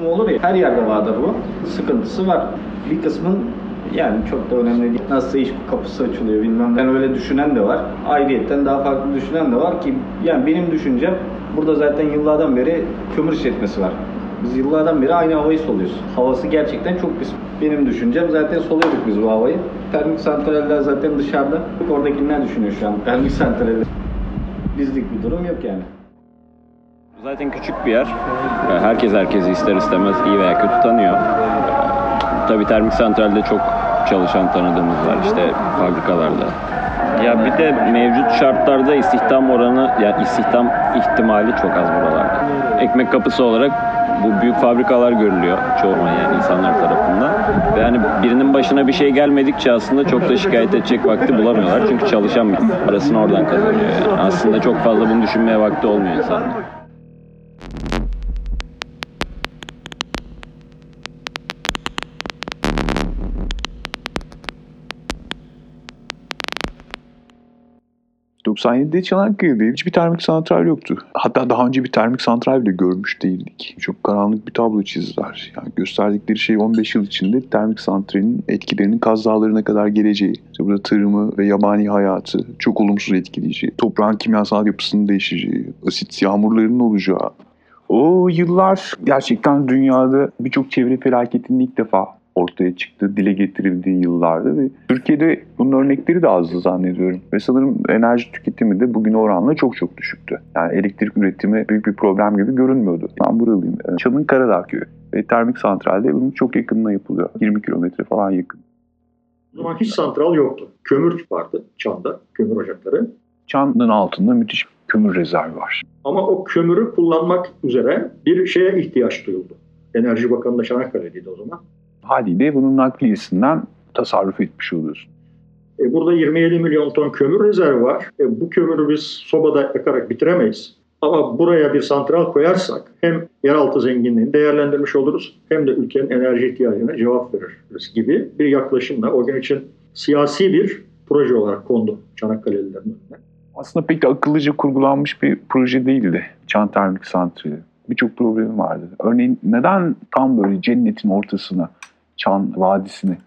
kısmı olur ya. Her yerde vardır bu. Sıkıntısı var. Bir kısmın yani çok da önemli değil. Nasılsa iş kapısı açılıyor bilmem. Ben öyle düşünen de var. Ayrıyetten daha farklı düşünen de var ki yani benim düşüncem burada zaten yıllardan beri kömür işletmesi var. Biz yıllardan beri aynı havayı soluyoruz. Havası gerçekten çok pis. Benim düşüncem zaten soluyorduk biz bu havayı. Termik santraller zaten dışarıda. Oradakiler düşünüyor şu an termik santraller. Bizlik bir durum yok yani. Zaten küçük bir yer. Herkes herkesi ister istemez iyi veya kötü tanıyor. Tabii termik santralde çok çalışan tanıdığımız var işte fabrikalarda. Ya bir de mevcut şartlarda istihdam oranı, yani istihdam ihtimali çok az buralarda. Ekmek kapısı olarak bu büyük fabrikalar görülüyor çoğu yani insanlar tarafından. Ve hani birinin başına bir şey gelmedikçe aslında çok da şikayet edecek vakti bulamıyorlar. Çünkü çalışan parasını oradan kazanıyor yani. Aslında çok fazla bunu düşünmeye vakti olmuyor insanlar. ...97'de Çanakkale'de hiçbir termik santral yoktu. Hatta daha önce bir termik santral bile görmüş değildik. Çok karanlık bir tablo çizdiler. Yani gösterdikleri şey 15 yıl içinde termik santralin etkilerinin Kaz Dağları'na kadar geleceği. İşte burada tarımı ve yabani hayatı çok olumsuz etkileyeceği. Toprağın kimyasal yapısının değişeceği. Asit yağmurlarının olacağı. O yıllar gerçekten dünyada birçok çevre felaketinin ilk defa ortaya çıktı, dile getirildiği yıllardı ve Türkiye'de bunun örnekleri de azdı zannediyorum. Ve sanırım enerji tüketimi de bugün oranla çok çok düşüktü. Yani elektrik üretimi büyük bir problem gibi görünmüyordu. Ben buralıyım. Çam'ın Karadağ köyü ve termik santralde bunun çok yakınına yapılıyor. 20 kilometre falan yakın. O zaman hiç santral yoktu. Kömür vardı Çam'da, kömür ocakları. Çam'ın altında müthiş kömür rezervi var. Ama o kömürü kullanmak üzere bir şeye ihtiyaç duyuldu. Enerji Bakanı da Çanakkale'deydi o zaman. Haliyle bunun nakliyesinden tasarruf etmiş oluyorsun. E, burada 27 milyon ton kömür rezervi var. E, bu kömürü biz sobada yakarak bitiremeyiz. Ama buraya bir santral koyarsak hem yeraltı zenginliğini değerlendirmiş oluruz hem de ülkenin enerji ihtiyacına cevap veririz gibi bir yaklaşımla o gün için siyasi bir proje olarak kondu Çanakkale'lilerin önüne. Aslında pek de akıllıca kurgulanmış bir proje değildi Çan Termik Santrali. Birçok problemi vardı. Örneğin neden tam böyle cennetin ortasına Çan Vadisi'ne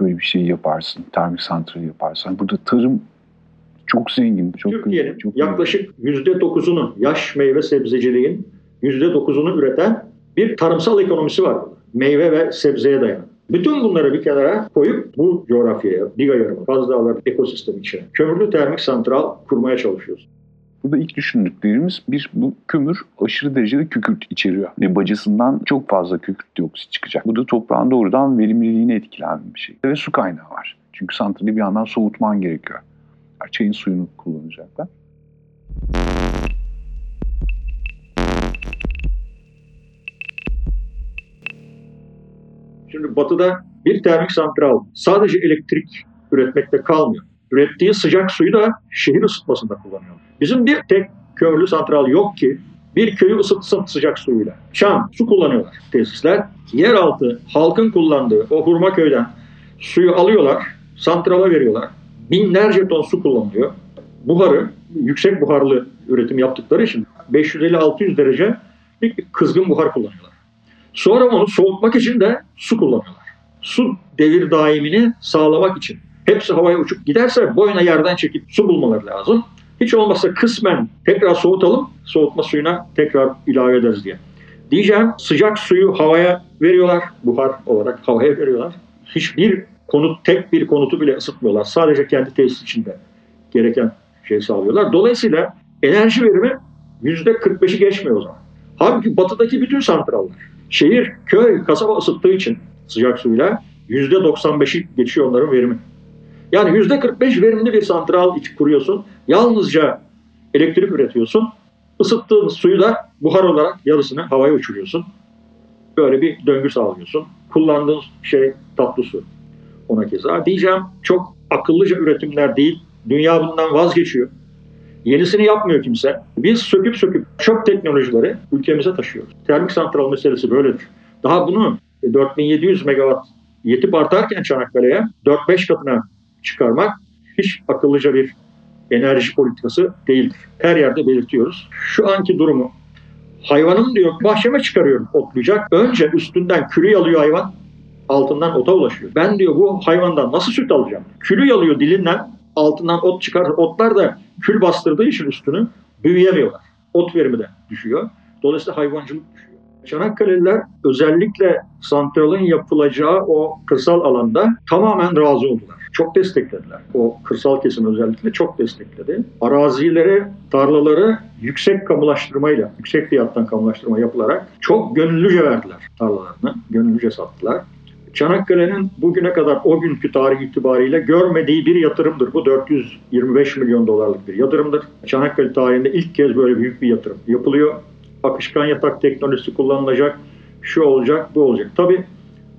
böyle bir şey yaparsın, termik santrali yaparsın. Burada tarım çok zengin. Çok, Türkiye'nin çok yaklaşık %9'unu yaş meyve sebzeciliğin %9'unu üreten bir tarımsal ekonomisi var. Meyve ve sebzeye dayanan. Bütün bunları bir kenara koyup bu coğrafyaya, Biga Yarımı, Kaz Dağları ekosistemi içine kömürlü termik santral kurmaya çalışıyoruz. Burada ilk düşündüklerimiz bir bu kömür aşırı derecede kükürt içeriyor. Ve bacasından çok fazla kükürt dioksit çıkacak. Bu da toprağın doğrudan verimliliğini etkilen bir şey. Ve su kaynağı var. Çünkü santrali bir yandan soğutman gerekiyor. Çayın suyunu kullanacaklar. Şimdi batıda bir termik santral sadece elektrik üretmekte kalmıyor. Ürettiği sıcak suyu da şehir ısıtmasında kullanıyor. Bizim bir tek kömürlü santral yok ki bir köyü ısıtsın sıcak suyuyla. Şam su kullanıyorlar tesisler. Yeraltı halkın kullandığı o hurma köyden suyu alıyorlar, santrala veriyorlar. Binlerce ton su kullanılıyor. Buharı, yüksek buharlı üretim yaptıkları için 550-600 derece bir kızgın buhar kullanıyorlar. Sonra onu soğutmak için de su kullanıyorlar. Su devir daimini sağlamak için. Hepsi havaya uçup giderse boyuna yerden çekip su bulmaları lazım. Hiç olmazsa kısmen tekrar soğutalım, soğutma suyuna tekrar ilave ederiz diye. Diyeceğim sıcak suyu havaya veriyorlar, buhar olarak havaya veriyorlar. Hiçbir konut, tek bir konutu bile ısıtmıyorlar. Sadece kendi tesis içinde gereken şey sağlıyorlar. Dolayısıyla enerji verimi %45'i geçmiyor o zaman. Halbuki batıdaki bütün santrallar, şehir, köy, kasaba ısıttığı için sıcak suyla %95'i geçiyor onların verimi. Yani %45 verimli bir santral kuruyorsun. Yalnızca elektrik üretiyorsun. Isıttığın suyu da buhar olarak yarısını havaya uçuruyorsun. Böyle bir döngü sağlıyorsun. Kullandığın şey tatlı su. Ona keza. Diyeceğim çok akıllıca üretimler değil. Dünya bundan vazgeçiyor. Yenisini yapmıyor kimse. Biz söküp söküp çöp teknolojileri ülkemize taşıyoruz. Termik santral meselesi böyledir. Daha bunu 4700 megawatt yetip artarken Çanakkale'ye 4-5 katına çıkarmak hiç akıllıca bir enerji politikası değildir. Her yerde belirtiyoruz. Şu anki durumu Hayvanım diyor bahçeme çıkarıyorum otlayacak. Önce üstünden külü yalıyor hayvan. Altından ota ulaşıyor. Ben diyor bu hayvandan nasıl süt alacağım? Külü yalıyor dilinden. Altından ot çıkar. Otlar da kül bastırdığı için üstünü büyüyemiyorlar. Ot verimi de düşüyor. Dolayısıyla hayvancılık düşüyor. Çanakkale'liler özellikle santralın yapılacağı o kırsal alanda tamamen razı oldular. Çok desteklediler. O kırsal kesim özellikle çok destekledi. Arazileri, tarlaları yüksek kamulaştırmayla, yüksek fiyattan kamulaştırma yapılarak çok gönüllüce verdiler tarlalarını. Gönüllüce sattılar. Çanakkale'nin bugüne kadar o günkü tarih itibariyle görmediği bir yatırımdır. Bu 425 milyon dolarlık bir yatırımdır. Çanakkale tarihinde ilk kez böyle büyük bir yatırım yapılıyor. Akışkan yatak teknolojisi kullanılacak, şu olacak, bu olacak. Tabii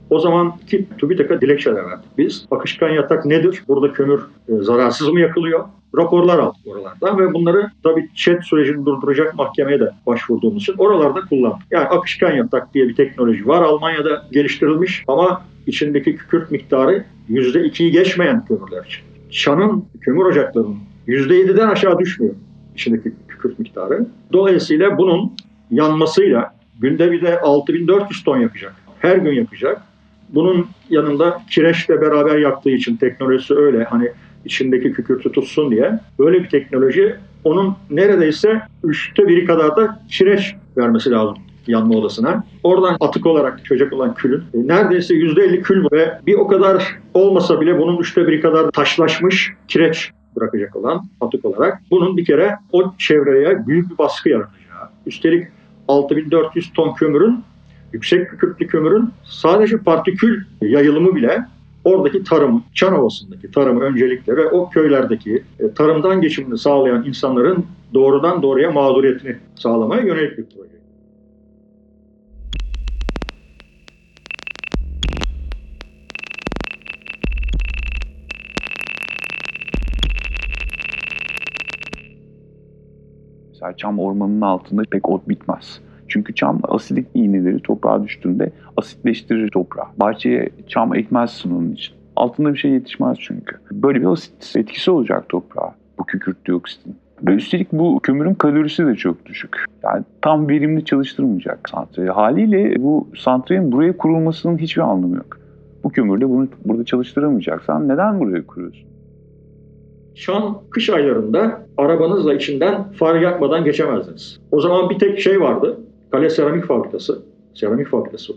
o zamanki TÜBİTAK'a dilekçeler verdik. Biz akışkan yatak nedir? Burada kömür e, zararsız mı yakılıyor? Raporlar aldık oralardan ve bunları tabii chat sürecini durduracak mahkemeye de başvurduğumuz için oralarda kullandık. Yani akışkan yatak diye bir teknoloji var Almanya'da geliştirilmiş ama içindeki kükürt miktarı %2'yi geçmeyen kömürler için. Çan'ın kömür ocaklarının %7'den aşağı düşmüyor içindeki kükürt miktarı. Dolayısıyla bunun yanmasıyla günde bir de 6400 ton yakacak. Her gün yakacak. Bunun yanında kireçle beraber yaktığı için teknolojisi öyle hani içindeki kükürtü tutsun diye böyle bir teknoloji onun neredeyse üçte biri kadar da kireç vermesi lazım yanma odasına. Oradan atık olarak çocuk olan külün e, neredeyse yüzde elli kül ve bir o kadar olmasa bile bunun üçte biri kadar taşlaşmış kireç bırakacak olan atık olarak bunun bir kere o çevreye büyük bir baskı yaratacağı. Üstelik 6400 ton kömürün yüksek kükürtlü kömürün sadece partikül yayılımı bile oradaki tarım, Çan Ovası'ndaki tarımı öncelikle ve o köylerdeki e, tarımdan geçimini sağlayan insanların doğrudan doğruya mağduriyetini sağlamaya yönelik bir proje. Mesela çam ormanının altında pek ot bitmez. Çünkü çam asidik iğneleri toprağa düştüğünde asitleştirir toprağı. Bahçeye çam ekmezsin onun için. Altında bir şey yetişmez çünkü. Böyle bir asit etkisi olacak toprağa bu kükürt dioksitin. Ve üstelik bu kömürün kalorisi de çok düşük. Yani tam verimli çalıştırmayacak santrali. Haliyle bu santralin buraya kurulmasının hiçbir anlamı yok. Bu kömürle bunu burada çalıştıramayacaksan neden buraya kuruyorsun? Şan kış aylarında arabanızla içinden far yakmadan geçemezdiniz. O zaman bir tek şey vardı. Kale Seramik Fabrikası. Seramik Fabrikası.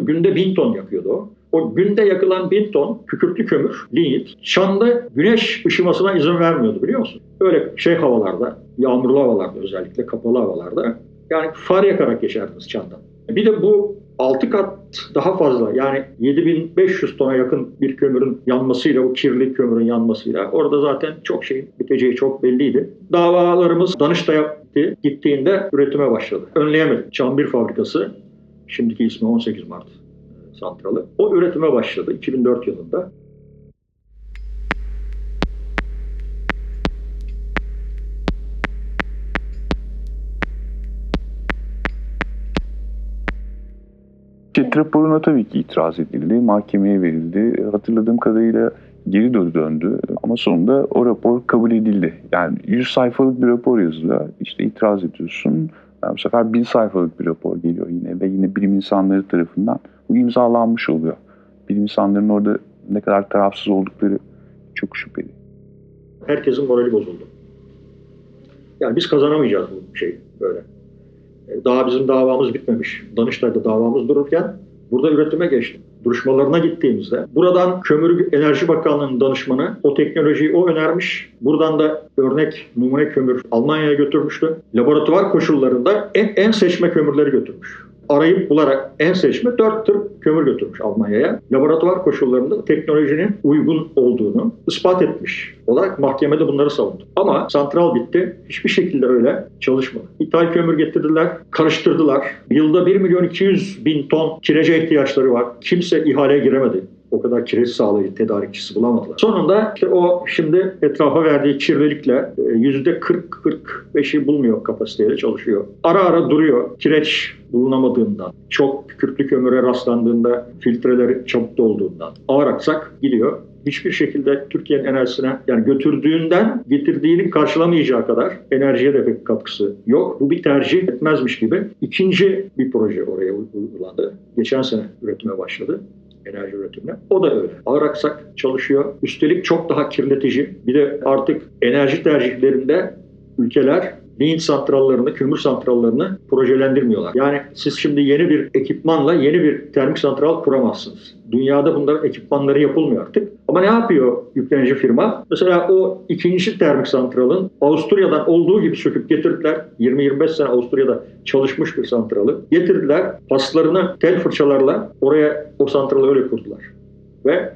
Günde bin ton yakıyordu o. O günde yakılan bin ton kükürtlü kömür, lignit, Şan'da güneş ışımasına izin vermiyordu biliyor musun? Öyle şey havalarda, yağmurlu havalarda özellikle, kapalı havalarda yani far yakarak geçerdiniz Çan'dan. Bir de bu 6 kat daha fazla yani 7500 tona yakın bir kömürün yanmasıyla, o kirli kömürün yanmasıyla orada zaten çok şeyin biteceği çok belliydi. Davalarımız Danıştay'a gitti. Gittiğinde üretime başladı. Önleyemedik. Çam 1 fabrikası, şimdiki ismi 18 Mart santralı. O üretime başladı 2004 yılında. Chat raporuna tabii ki itiraz edildi, mahkemeye verildi. Hatırladığım kadarıyla geri döndü ama sonunda o rapor kabul edildi. Yani 100 sayfalık bir rapor yazılıyor. İşte itiraz ediyorsun. Yani bu sefer 1000 sayfalık bir rapor geliyor yine ve yine bilim insanları tarafından bu imzalanmış oluyor. Bilim insanlarının orada ne kadar tarafsız oldukları çok şüpheli. Herkesin morali bozuldu. Yani biz kazanamayacağız bu şey böyle. Daha bizim davamız bitmemiş. Danıştay'da davamız dururken burada üretime geçti. Duruşmalarına gittiğimizde buradan Kömür Enerji Bakanlığı'nın danışmanı o teknolojiyi o önermiş. Buradan da örnek numune kömür Almanya'ya götürmüştü. Laboratuvar koşullarında en, en seçme kömürleri götürmüş arayıp bularak en seçme 4 tır kömür götürmüş Almanya'ya. Laboratuvar koşullarında teknolojinin uygun olduğunu ispat etmiş olarak mahkemede bunları savundu. Ama santral bitti. Hiçbir şekilde öyle çalışmadı. İthal kömür getirdiler, karıştırdılar. Yılda 1 milyon 200 bin ton kirece ihtiyaçları var. Kimse ihaleye giremedi. O kadar kireç sağlayıcı tedarikçisi bulamadılar. Sonunda işte o şimdi etrafa verdiği kirlilikle e, yüzde 40-45'i bulmuyor kapasiteyle çalışıyor. Ara ara duruyor. Kireç bulunamadığından, çok kükürtlü kömüre rastlandığında filtreleri çabuk dolduğundan ağır aksak gidiyor. Hiçbir şekilde Türkiye'nin enerjisine yani götürdüğünden getirdiğinin karşılamayacağı kadar enerjiye de pek katkısı yok. Bu bir tercih etmezmiş gibi. İkinci bir proje oraya uygulandı. Geçen sene üretime başladı enerji üretimine. O da öyle. Ağır çalışıyor. Üstelik çok daha kirletici. Bir de artık enerji tercihlerinde ülkeler beyin santrallarını, kömür santrallarını projelendirmiyorlar. Yani siz şimdi yeni bir ekipmanla yeni bir termik santral kuramazsınız. Dünyada bunların ekipmanları yapılmıyor artık. Ama ne yapıyor yüklenici firma? Mesela o ikinci termik santralın Avusturya'dan olduğu gibi söküp getirdiler. 20-25 sene Avusturya'da çalışmış bir santralı. Getirdiler. Paslarını tel fırçalarla oraya o santralı öyle kurdular. Ve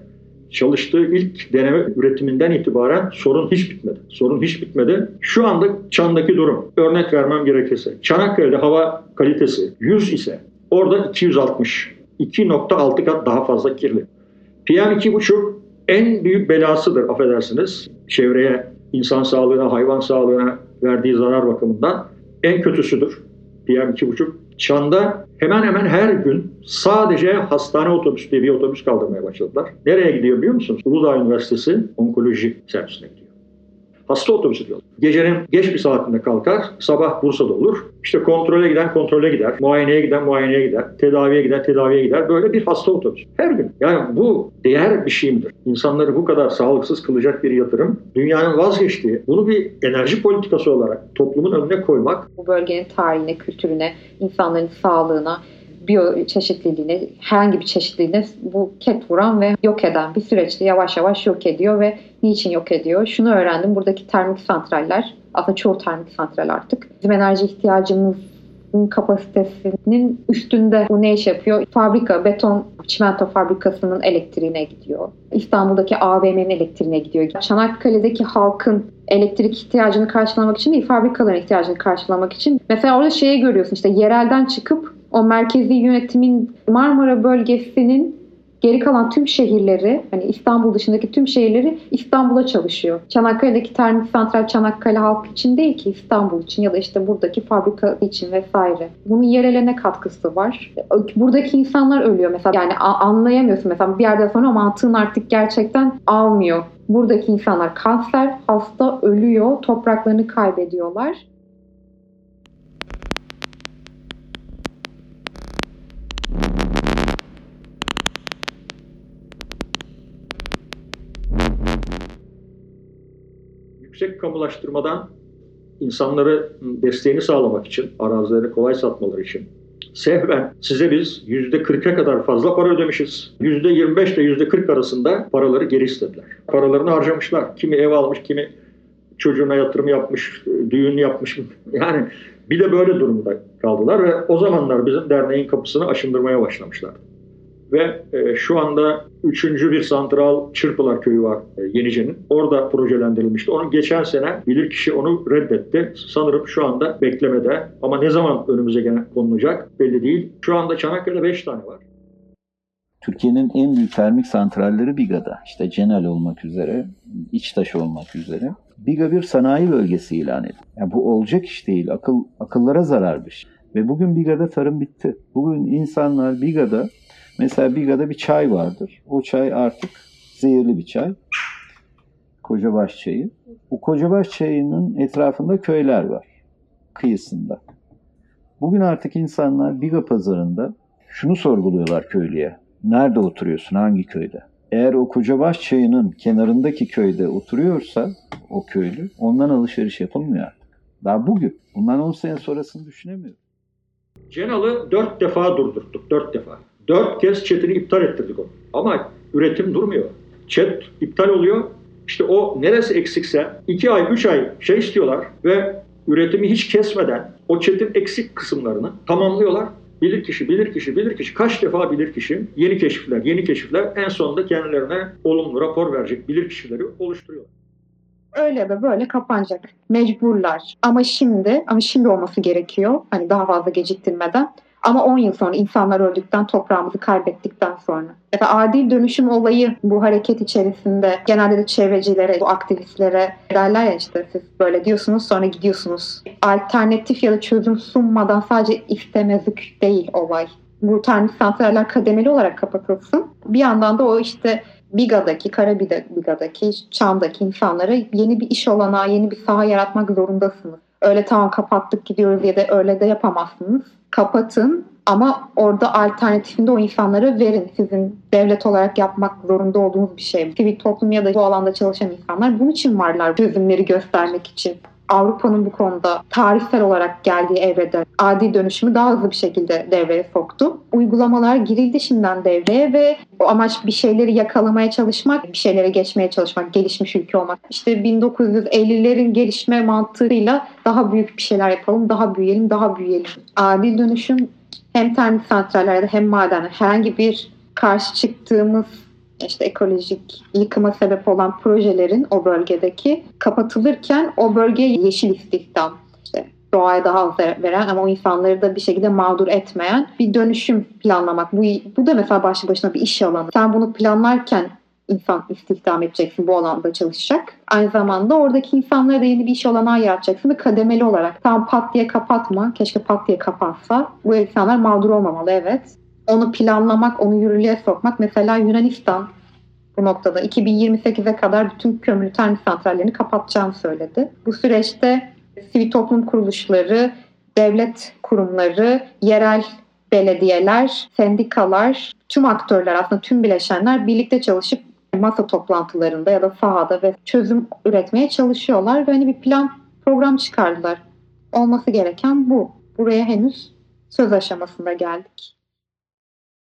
çalıştığı ilk deneme üretiminden itibaren sorun hiç bitmedi. Sorun hiç bitmedi. Şu anda Çan'daki durum. Örnek vermem gerekirse. Çanakkale'de hava kalitesi 100 ise orada 260. 2.6 kat daha fazla kirli. PM2.5 en büyük belasıdır affedersiniz. Çevreye, insan sağlığına, hayvan sağlığına verdiği zarar bakımından en kötüsüdür. PM2.5 Çan'da hemen hemen her gün sadece hastane otobüsü diye bir otobüs kaldırmaya başladılar. Nereye gidiyor biliyor musunuz? Uludağ Üniversitesi Onkoloji Servisine gidiyor. Hasta otobüsü diyorlar. Gecenin geç bir saatinde kalkar, sabah Bursa'da olur. İşte kontrole giden kontrole gider, muayeneye giden muayeneye gider, tedaviye giden tedaviye gider. Böyle bir hasta otobüsü. Her gün. Yani bu değer bir şey midir? İnsanları bu kadar sağlıksız kılacak bir yatırım dünyanın vazgeçtiği, bunu bir enerji politikası olarak toplumun önüne koymak. Bu bölgenin tarihine, kültürüne, insanların sağlığına, biyoçeşitliliğine, herhangi bir çeşitliliğine bu ket vuran ve yok eden bir süreçte yavaş yavaş yok ediyor ve niçin yok ediyor? Şunu öğrendim. Buradaki termik santraller, aslında çoğu termik santral artık bizim enerji ihtiyacımızın kapasitesinin üstünde bu ne iş yapıyor? Fabrika, beton, çimento fabrikasının elektriğine gidiyor. İstanbul'daki AVM'nin elektriğine gidiyor. Çanakkale'deki halkın elektrik ihtiyacını karşılamak için değil, fabrikaların ihtiyacını karşılamak için. Mesela orada şeyi görüyorsun işte yerelden çıkıp o merkezi yönetimin Marmara bölgesinin geri kalan tüm şehirleri, hani İstanbul dışındaki tüm şehirleri İstanbul'a çalışıyor. Çanakkale'deki termik santral Çanakkale halkı için değil ki İstanbul için ya da işte buradaki fabrika için vesaire. Bunun yerele ne katkısı var? Buradaki insanlar ölüyor mesela. Yani anlayamıyorsun mesela bir yerden sonra mantığın artık gerçekten almıyor. Buradaki insanlar kanser, hasta, ölüyor, topraklarını kaybediyorlar. Yüksek kamulaştırmadan insanları desteğini sağlamak için, arazileri kolay satmaları için sehven size biz yüzde 40'a kadar fazla para ödemişiz. Yüzde 25 ile yüzde 40 arasında paraları geri istediler. Paralarını harcamışlar. Kimi ev almış, kimi çocuğuna yatırım yapmış, düğün yapmış. Yani bir de böyle durumda kaldılar ve o zamanlar bizim derneğin kapısını aşındırmaya başlamışlar. Ve e, şu anda üçüncü bir santral Çırpılar Köyü var e, Yenice'nin. Orada projelendirilmişti. Onun geçen sene bilirkişi onu reddetti. Sanırım şu anda beklemede ama ne zaman önümüze gene konulacak belli değil. Şu anda Çanakkale'de 5 tane var. Türkiye'nin en büyük termik santralleri Biga'da. İşte Cenel olmak üzere, İçtaş olmak üzere. Biga bir sanayi bölgesi ilan edildi. Yani bu olacak iş değil. Akıl, akıllara zarar bir şey. Ve bugün Biga'da tarım bitti. Bugün insanlar Biga'da Mesela Biga'da bir çay vardır. O çay artık zehirli bir çay. Kocabaş çayı. Bu Kocabaş çayının etrafında köyler var. Kıyısında. Bugün artık insanlar Biga pazarında şunu sorguluyorlar köylüye. Nerede oturuyorsun? Hangi köyde? Eğer o Kocabaş çayının kenarındaki köyde oturuyorsa o köylü ondan alışveriş yapılmıyor artık. Daha bugün. Bundan 10 sene sonrasını düşünemiyorum. Cenal'ı dört defa durdurttuk. Dört defa. Dört kez chatini iptal ettirdik onu. Ama üretim durmuyor. Chat iptal oluyor. İşte o neresi eksikse iki ay, üç ay şey istiyorlar ve üretimi hiç kesmeden o chat'in eksik kısımlarını tamamlıyorlar. Bilir kişi, bilir kişi, bilir kişi, kaç defa bilir kişi, yeni keşifler, yeni keşifler en sonunda kendilerine olumlu rapor verecek bilir kişileri oluşturuyorlar. Öyle ve böyle kapanacak. Mecburlar. Ama şimdi, ama şimdi olması gerekiyor. Hani daha fazla geciktirmeden Ama 10 yıl sonra insanlar öldükten, toprağımızı kaybettikten sonra. Mesela adil dönüşüm olayı bu hareket içerisinde genelde de çevrecilere, bu aktivistlere derler ya işte siz böyle diyorsunuz sonra gidiyorsunuz. Alternatif ya da çözüm sunmadan sadece istemezlik değil olay. Bu termik santraller kademeli olarak kapatılsın. Bir yandan da o işte Biga'daki, Karabiga'daki, Çam'daki insanlara yeni bir iş olanağı, yeni bir saha yaratmak zorundasınız. Öyle tamam kapattık gidiyoruz ya da öyle de yapamazsınız. Kapatın ama orada alternatifinde o insanlara verin. Sizin devlet olarak yapmak zorunda olduğunuz bir şey. Sivil toplum ya da bu alanda çalışan insanlar bunun için varlar. Çözümleri göstermek için. Avrupa'nın bu konuda tarihsel olarak geldiği evrede adi dönüşümü daha hızlı bir şekilde devreye soktu. Uygulamalar girildi şimdiden devreye ve o amaç bir şeyleri yakalamaya çalışmak, bir şeylere geçmeye çalışmak, gelişmiş ülke olmak. İşte 1950'lerin gelişme mantığıyla daha büyük bir şeyler yapalım, daha büyüyelim, daha büyüyelim. Adil dönüşüm hem termik santrallerde hem madenler herhangi bir karşı çıktığımız işte ekolojik yıkıma sebep olan projelerin o bölgedeki kapatılırken o bölgeye yeşil istihdam işte doğaya daha az veren ama o insanları da bir şekilde mağdur etmeyen bir dönüşüm planlamak. Bu, bu da mesela başlı başına bir iş alanı. Sen bunu planlarken insan istihdam edeceksin bu alanda çalışacak. Aynı zamanda oradaki insanlara da yeni bir iş olanağı yaratacaksın ve kademeli olarak. Tam pat diye kapatma. Keşke pat diye kapatsa. Bu insanlar mağdur olmamalı evet onu planlamak, onu yürürlüğe sokmak. Mesela Yunanistan bu noktada 2028'e kadar bütün kömürlü termik santrallerini kapatacağını söyledi. Bu süreçte sivil toplum kuruluşları, devlet kurumları, yerel belediyeler, sendikalar, tüm aktörler aslında tüm bileşenler birlikte çalışıp masa toplantılarında ya da sahada ve çözüm üretmeye çalışıyorlar ve hani bir plan program çıkardılar. Olması gereken bu. Buraya henüz söz aşamasında geldik.